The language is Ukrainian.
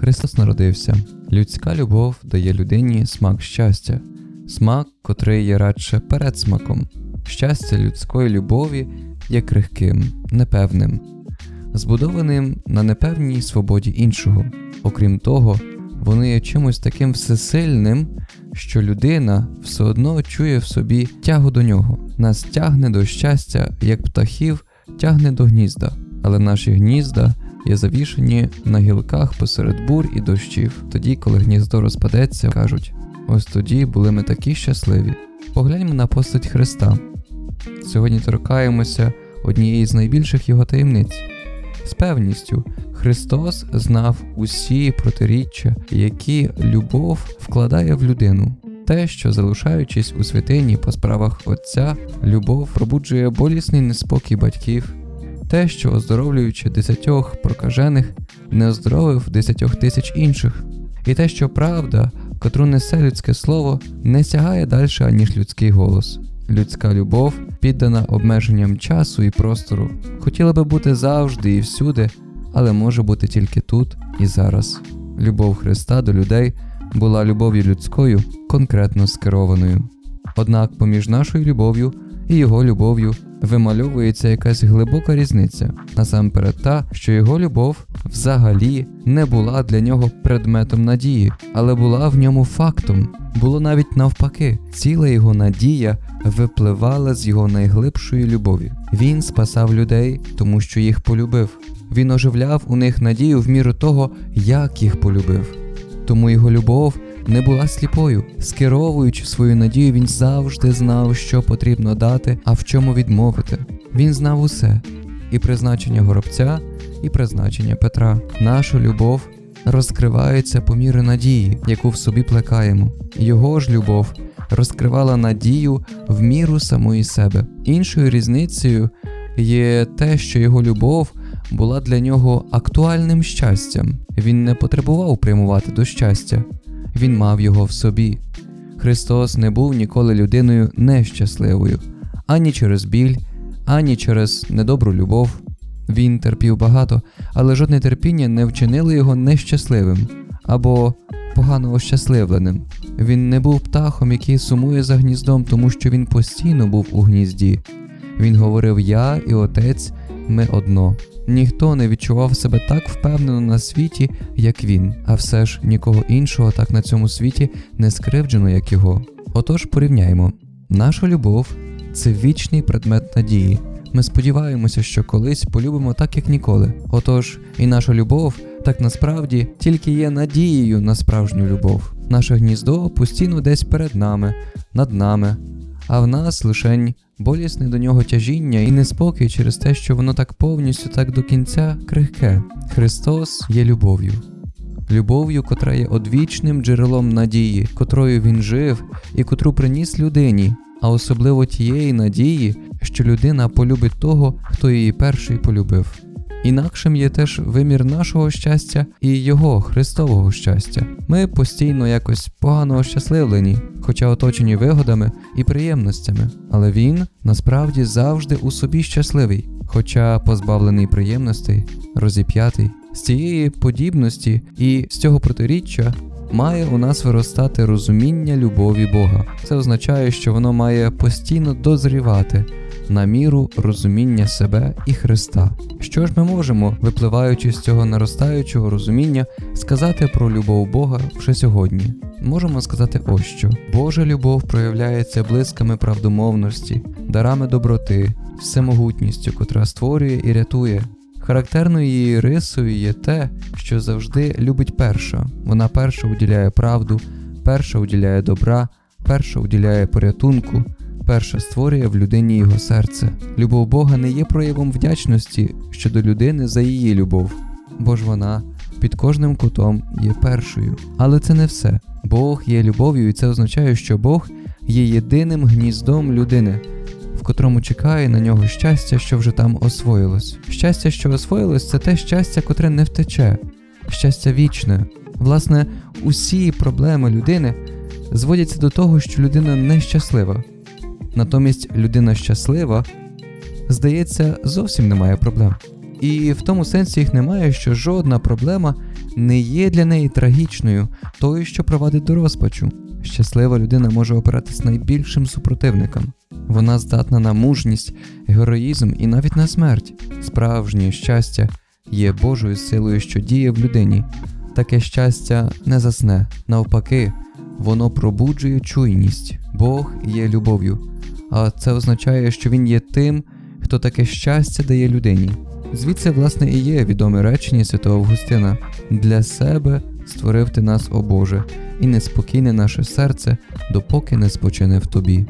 Христос народився. Людська любов дає людині смак щастя, смак, котрий є радше передсмаком. Щастя людської любові є крихким, непевним, збудованим на непевній свободі іншого. Окрім того, вони є чимось таким всесильним, що людина все одно чує в собі тягу до нього, нас тягне до щастя, як птахів тягне до гнізда, але наші гнізда є завішені на гілках посеред бур і дощів. Тоді, коли гніздо розпадеться, кажуть: ось тоді були ми такі щасливі. Погляньмо на постать Христа. Сьогодні торкаємося однієї з найбільших його таємниць. З певністю, Христос знав усі протиріччя, які любов вкладає в людину. Те, що залишаючись у святині по справах Отця, любов пробуджує болісний неспокій батьків, те, що оздоровлюючи десятьох прокажених, не оздоровив десятьох тисяч інших, і те, що правда, котру несе людське слово, не сягає далі, аніж людський голос. Людська любов, піддана обмеженням часу і простору, хотіла би бути завжди і всюди, але може бути тільки тут і зараз. Любов Христа до людей була любов'ю людською, конкретно скерованою. Однак поміж нашою любов'ю і його любов'ю вимальовується якась глибока різниця, насамперед та, що його любов взагалі не була для нього предметом надії, але була в ньому фактом. Було навіть навпаки, ціла його надія випливала з його найглибшої любові. Він спасав людей, тому що їх полюбив. Він оживляв у них надію в міру того, як їх полюбив. Тому його любов не була сліпою. Скеровуючи свою надію, він завжди знав, що потрібно дати, а в чому відмовити. Він знав усе і призначення горобця, і призначення Петра. Наша любов розкривається по мірі надії, яку в собі плекаємо. Його ж любов розкривала надію в міру самої себе. Іншою різницею є те, що його любов була для нього актуальним щастям. Він не потребував прямувати до щастя, він мав його в собі. Христос не був ніколи людиною нещасливою, ані через біль, ані через недобру любов. Він терпів багато, але жодне терпіння не вчинило його нещасливим або погано ощасливленим. Він не був птахом, який сумує за гніздом, тому що він постійно був у гнізді. Він говорив Я і Отець, ми одно. Ніхто не відчував себе так впевнено на світі, як він, а все ж нікого іншого так на цьому світі не скривджено, як його. Отож порівняємо: наша любов це вічний предмет надії. Ми сподіваємося, що колись полюбимо так, як ніколи. Отож, і наша любов так насправді тільки є надією на справжню любов. Наше гніздо постійно десь перед нами, над нами, а в нас лишень болісне до нього тяжіння і неспокій через те, що воно так повністю, так до кінця крихке. Христос є любов'ю. Любов'ю, котра є одвічним джерелом надії, котрою він жив і котру приніс людині, а особливо тієї надії, що людина полюбить того, хто її перший полюбив. Інакшим є теж вимір нашого щастя і Його Христового щастя. Ми постійно якось погано ощасливлені, хоча оточені вигодами і приємностями, але він насправді завжди у собі щасливий, хоча позбавлений приємностей, розіп'ятий. З цієї подібності і з цього протиріччя має у нас виростати розуміння любові Бога. Це означає, що воно має постійно дозрівати на міру розуміння себе і Христа. Що ж ми можемо, випливаючи з цього наростаючого розуміння, сказати про любов Бога вже сьогодні? Можемо сказати ось що: Божа любов проявляється блисками правдомовності, дарами доброти, всемогутністю, котра створює і рятує. Характерною її рисою є те, що завжди любить перша. Вона перша уділяє правду, перша уділяє добра, перша уділяє порятунку, перша створює в людині його серце. Любов Бога не є проявом вдячності щодо людини за її любов, бо ж вона під кожним кутом є першою. Але це не все. Бог є любов'ю, і це означає, що Бог є єдиним гніздом людини. В котрому чекає на нього щастя, що вже там освоїлось. Щастя, що освоїлось, це те щастя, котре не втече, щастя вічне. Власне, усі проблеми людини зводяться до того, що людина нещаслива. Натомість людина щаслива здається, зовсім немає проблем. І в тому сенсі їх немає, що жодна проблема не є для неї трагічною, тою, що провадить до розпачу. Щаслива людина може опиратись найбільшим супротивникам. Вона здатна на мужність, героїзм і навіть на смерть. Справжнє щастя є Божою силою, що діє в людині. Таке щастя не засне, навпаки, воно пробуджує чуйність. Бог є любов'ю, а це означає, що Він є тим, хто таке щастя дає людині. Звідси, власне, і є відоме речення святого Августина для себе створив ти нас, о Боже, і неспокійне наше серце, допоки не спочине в тобі.